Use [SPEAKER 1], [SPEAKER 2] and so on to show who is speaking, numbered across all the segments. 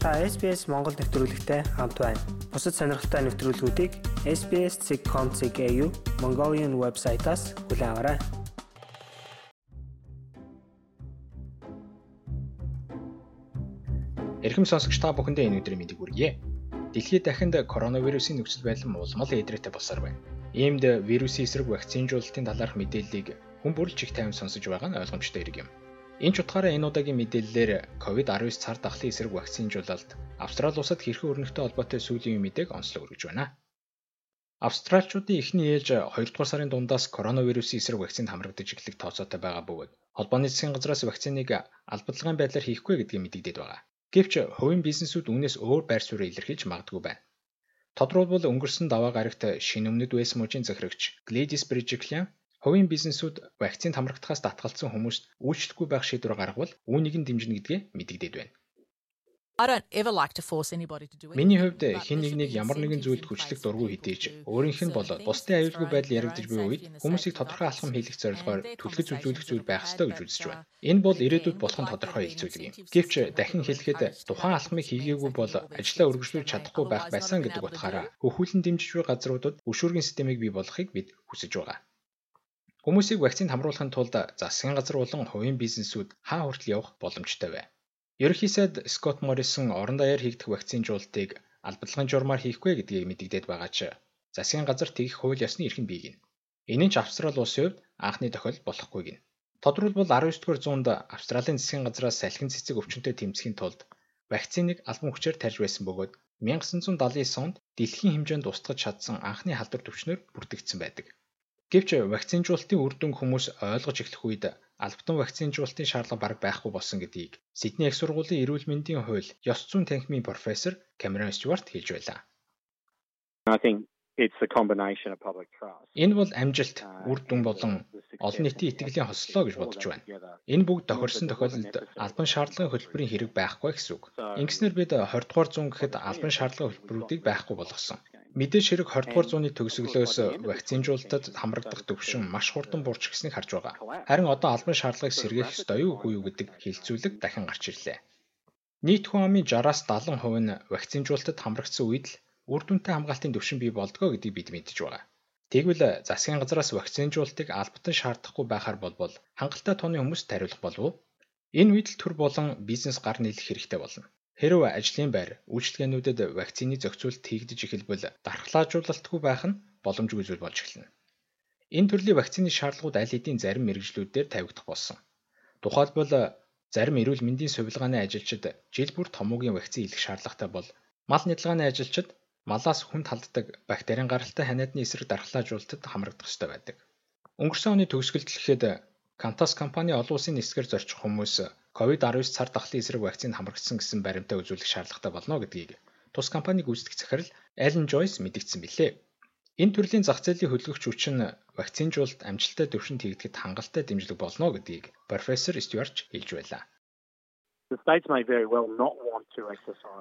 [SPEAKER 1] Та SBS Монгол нэвтрүүлэгтэй хамт байна. Бусад сонирхолтой нэвтрүүлгүүдийг SBS.com.cg Mongolian вебсайтаас хүлээн аваарай.
[SPEAKER 2] Эрхэм сонсогч та бүхэндээ энэ өдрийн мэндийг хүргье. Дэлхийд дахинд коронавирусын нөхцөл байдал улмал эдрээтэй болсоор байна. Иймд вирусын эсрэг вакцинжуулалтын талаарх мэдээллийг хүн бүрл чих тайван сонсож байгаа нь ойлгомжтой хэрэг юм. Энэ ч утгаараа энэ удаагийн мэдээллээр COVID-19 цар тахлын эсрэг вакцинжуулалт Австрали улсад хэрхэн өрнөхтэй холбоотой сүүлийн мэдээг онцлог өргөж байна. Австралчуудын эхний ээлж 2 дугаар сарын дундаас коронавирусын эсрэг вакцинд хамрагдаж эхлэх тооцоотой байгаа бөгөөд холбооны засгийн газраас вакциныг албадлагын байдлаар хийхгүй гэдгийг мэдэгдээд байгаа. Гэвч хувийн бизнесүүд үүнээс өөр байр суурь илэрхийлж магадгүй байна. Тодорхойлбол өнгөрсөн даваа гарагт шинэ өмнөд Вэс мужийн захирагч Gladys Berejiklian Хувийн бизнесүүд вакцинд хамрагдахаас татгалзсан хүмүүст үйлчлэхгүй байх шийдвэр гаргавал үүнийг нь дэмжинэ гэдгээ мэдэгдээд байна. Миний хувьд хэн нэгнийг ямар нэгэн зүйлд хүчлэх дургүй хэдийч өөрийнх нь бол бусдын аюулгүй байдал яригдж буй үед хүмүүсийг тодорхой алхам хийх зорилгоор түлхэж үзүүлэх зүйл байх ёстой гэж үзэж байна. Энэ бол ирээдүйд болох нь тодорхой хэлцүүлэг юм. Гэвч дахин хэлэхэд тухайн алхмыг хийгээгүй бол ажлаа үргэлжлүүлж чадахгүй байх байсан гэдэг утгаараа хөхүүлэн дэмжиж буй газруудад өшүүргийн системийг бий болгохыг бид хүсэж байгаа. Хүмүүсийг вакцинд хамруулахын тулд засгийн газар болон хувийн бизнесүүд хаа хүртэл явах боломжтой вэ? Ерөнхий сайд Скот Моррисон орон даяар хийгдэх вакцинжуулалтыг албадлагын журмаар хийхгүй гэдгийг мэдэгдээд байгаа ч засгийн газар тэгэх хууль ёсны эрхэм бий гин. Энэ нь ч Австрали улсын хувьд анхны тохиолдол болохгүй гин. Тодорхойлбол 19-р зуунд Австралийн засгийн газраас салхин цэцэг өвчнөд тэмцэхийн тулд вакциныг албан хүчээр тарьж байсан бөгөөд 1979 онд дэлхийн хэмжээнд устгаж чадсан анхны халдвар төвчнөр бүрдэгдсэн байдаг. Гэвч вакцинжуулалтын үр дүнг хүмүүс ойлгож эхлэх үед албатан вакцинжуулалтын шаардлага бараг байхгүй болсон гэдгийг Сидней их сургуулийн эрүүл мэндийн хууль ёс зүйн танхимын профессор Камерон Стюарт хэлж байлаа. Энэ бол амжилт, үр дүн болон олон нийтийн итгэлийн хослоо гэж бодож байна. Энэ бүгд тохирсон тохиолдолд албан шаардлагын хөтөлбөрийн хэрэг байхгүй гэсэн үг. Ингэснээр бид 20 дугаар зуун гэхэд албан шаардлагын хөтөлбөрүүдийг байхгүй болгосон. Мэдээж хэрэг 20 дугаар зууны төгсгөлөөс вакцинжуулалтад хамрагдах төвшин маш хурдан буурч гиснийг харж байгаа. Харин одоо албан шаардлагыг сэргээх ёстой юу үгүй юу гэдэг хэлцүүлэг дахин гарч ирлээ. Нийт хүн амын 60-аас 70% нь вакцинжуулалтад хамрагдсан үед л үр дүнтэй хамгаалтын төвшин бий болдгоо гэдгийг бид мэдж байгаа. Тэгвэл засгийн газраас вакцинжуулалтыг албатан шаардахгүй байхаар болбол хангалттай тооны хүмүүст тариулах болов уу? Энэ үед л төр болон бизнес гар нийлэх хэрэгтэй болно. Хэрв ажлын байр, үйлчилгээнүүдэд вакцины зохицуулалт хийгдэж эхэлбэл дархлаажуулалтгүй байх нь боломжгүй зүйл болж эхэлнэ. Энэ төрлийн вакцины шаардлагууд аль хэдийн зарим мэрэгжлүүдээр тавигдах болсон. Тухайлбал зарим эрүүл мэндийн сувилгааны ажилчид жил бүр томоогийн вакцины хийх шаардлагатай бол мал нядалгааны ажилчид малаас хүнд халддаг бактерийн гаралтай ханиадны эсрэг дархлаажуулалтад хамрагдах ёстой байдаг. Өнгөрсөн оны төгсгөлд хэлэхэд Qantas компани олон улсын нисгээр зорчих хүмүүс COVID-19 цар тахлын эсрэг вакцинд хамрагдсан гэсэн баримтаа үзүүлэх шаардлагатай болно гэдгийг тус компаниг гүйцэтгэх захирал Ален Жойс мэдгдсэн билээ. Энэ төрлийн зах зээлийн хөдөлгөгч хүч нь вакцинжуулалт амжилттай төвшөнд хийгдэхэд хангалттай дэмжлэг болно гэдгийг профессор Стюарт хэлж байлаа.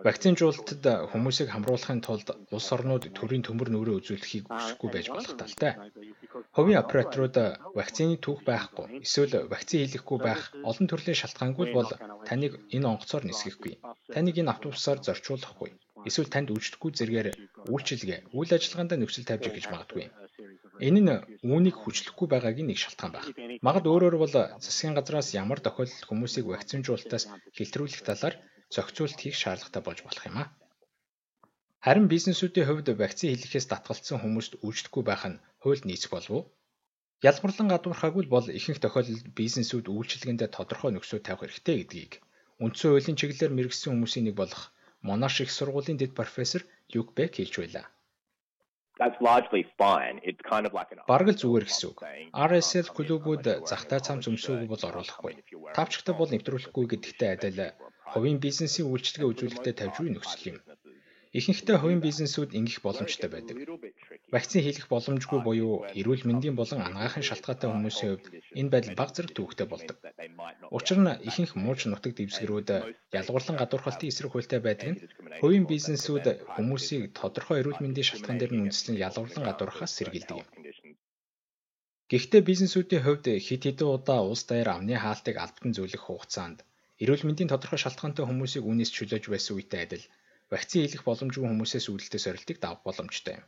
[SPEAKER 2] Вакцинжуулалтад хүмүүсийг хамруулахын тулд улс орнууд төрийн төмөр нүүрээ үзүүлэхийг хүсэхгүй байж болох талтай. Хувийн операторууд вакцины түүх байхгүй эсвэл вакцин хийлгэхгүй байх олон төрлийн шалтгаангүй бол таныг энэ онгоцоор нисгэхгүй. Таныг энэ автобусаар зорчуулахгүй. Эсвэл танд үйлчлэхгүй зэргээр үйлчилгээ, үйл ажиллагаанд нөхцөл тавьж гэж магадгүй. Энэ нь үүнийг хүчлэхгүй байгаагийн нэг шалтгаан байх. Магад өөрөөр бол засгийн газраас ямар тохиолдолд хүмүүсийг вакцинжуулалтаас хэлтрүүлэх талаар зохицуулт хийх шаардлагатай болж болох юм а. Харин бизнесүүдийн хувьд вакцин хийлгэхээс татгалцсан хүмүүст үйлчлэхгүй байх нь хуульд нийцэх болов уу? Ялгарлан гадуурхаагүй бол ихэнх тохиолдолд бизнесүүд үйлчлэгэндээ тодорхой нөхцөл тавих хэрэгтэй гэдгийг үндсэн хуулийн чиглэлээр мэрэгсэн хүмүүсийн нэг болох Monash их сургуулийн дэд профессор Люк Бек хэлж байлаа. Бараг л зүгээр гэсэн үг. RSL клубүүд захтай цам зөмсөөгүй бол оруулахгүй. Тавчгтай бол нэвтрүүлэхгүй гэдэгтэй адил хувийн бизнесийн үйлчлэгээ үзүүлэхдээ тавьж буй нөхцөл юм. Ихэнхдээ хувийн бизнесүүд ингэх боломжтой байдаг. Вакцин хийх боломжгүй буюу эрүүл мэндийн болон анагаахын шалтгаантай хүмүүсийн хувьд энэ байдал баг зэрэг төвөгтэй болдог. Учир нь ихэнх мууч нутаг дэвсгэрүүд ялгуурлан гадуурхалтын эсрэг хуультай байдаг нь хувийн бизнесүүд хүмүүсийг тодорхой эрүүл мэндийн шалтгаан дээр нь үндэслэн ялгуурлан гадуурхахаас сэргийлдэг юм. Гэхдээ бизнесүүдийн хувьд хэд хэдэн удаа улс даяар амны хаалтыг албатан зөвлөх хугацаанд Эрүүл мэндийн тодорхой шалтгаантай хүмүүсийг үүнээс чөлөөж байсан үетэй адил вакцин хийх боломжгүй хүмүүсээс үүдэлтэй сорилтыг давах боломжтой юм.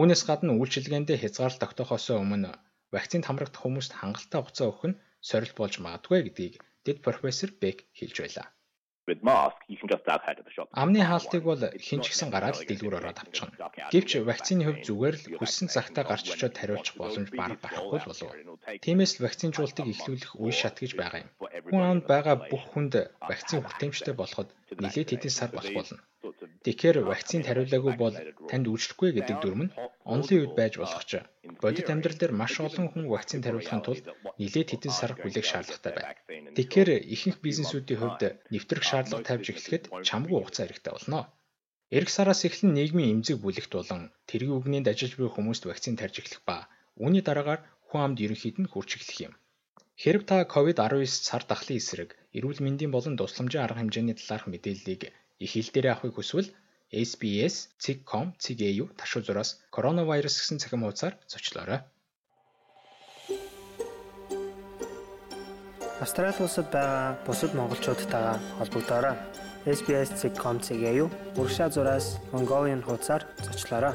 [SPEAKER 2] Үүнээс гадна үйлчилгээндээ хязгаарлалт тогтоохоос өмнө вакцинд хамрагдах хүмүүст хангалттай хугацаа өгөх нь сорилт болж магадгүй гэдгийг дэд профессор Бек хэлж байлаа. Амны хаалтыг бол хэн ч гэсэн гараад дэлгүүр ороод авчихна. Гэвч вакцины хувьд зүгээр л хүссэн цагтаа гарч очиод тариулчих боломж бараг байхгүй болов. Тиймээс л вакцинжуултыг эхлүүлэх үе шат гэж байгаа юм. Хүн амд байгаа бүх хүнд вакцин хүртээмжтэй болоход нэлээд хэдэн сар болох болно. Тэгэхээр вакцинд хариулаагүй бол танд үйлчлэхгүй гэдэг дүрм нь онлын үед байж болох ч бодит амьдрал дээр маш олон хүн вакцинд хариулахын тулд нэлээд хэдэн сар хүлээх шаардлагатай байна. Тэгэхээр ихэнх бизнесүүдийн хувьд нэвтрэх шаардлага тавьж эхлэхэд чамгүй хугацаа хэрэгтэй болно. Ирэх сараас эхлэн нийгмийн эмзэг бүлэгт болон тэргийн үгнийнд ажиллаж буй хүмүүст вакцин тарж эхлэх ба үүний дараагаар хүн амд ерөнхийд нь хүрч эхлэх юм. Хэрв та COVID-19 цар тахлын эсрэг эрүүл мэндийн болон тусламжийн арга хэмжээний талаарх мэдээллийг их хэл дээр авахыг хүсвэл SBS.com.cg-ийн ташуу зураас коронавирус гэсэн цахим хуудасаар зочлоорой.
[SPEAKER 1] Австрали улсад байгаа бусад монголчуудтайгаа холбогдоорой. SBS.com.cg-ийн урагшаа зураас Mongolian хуудасаар зочлоорой.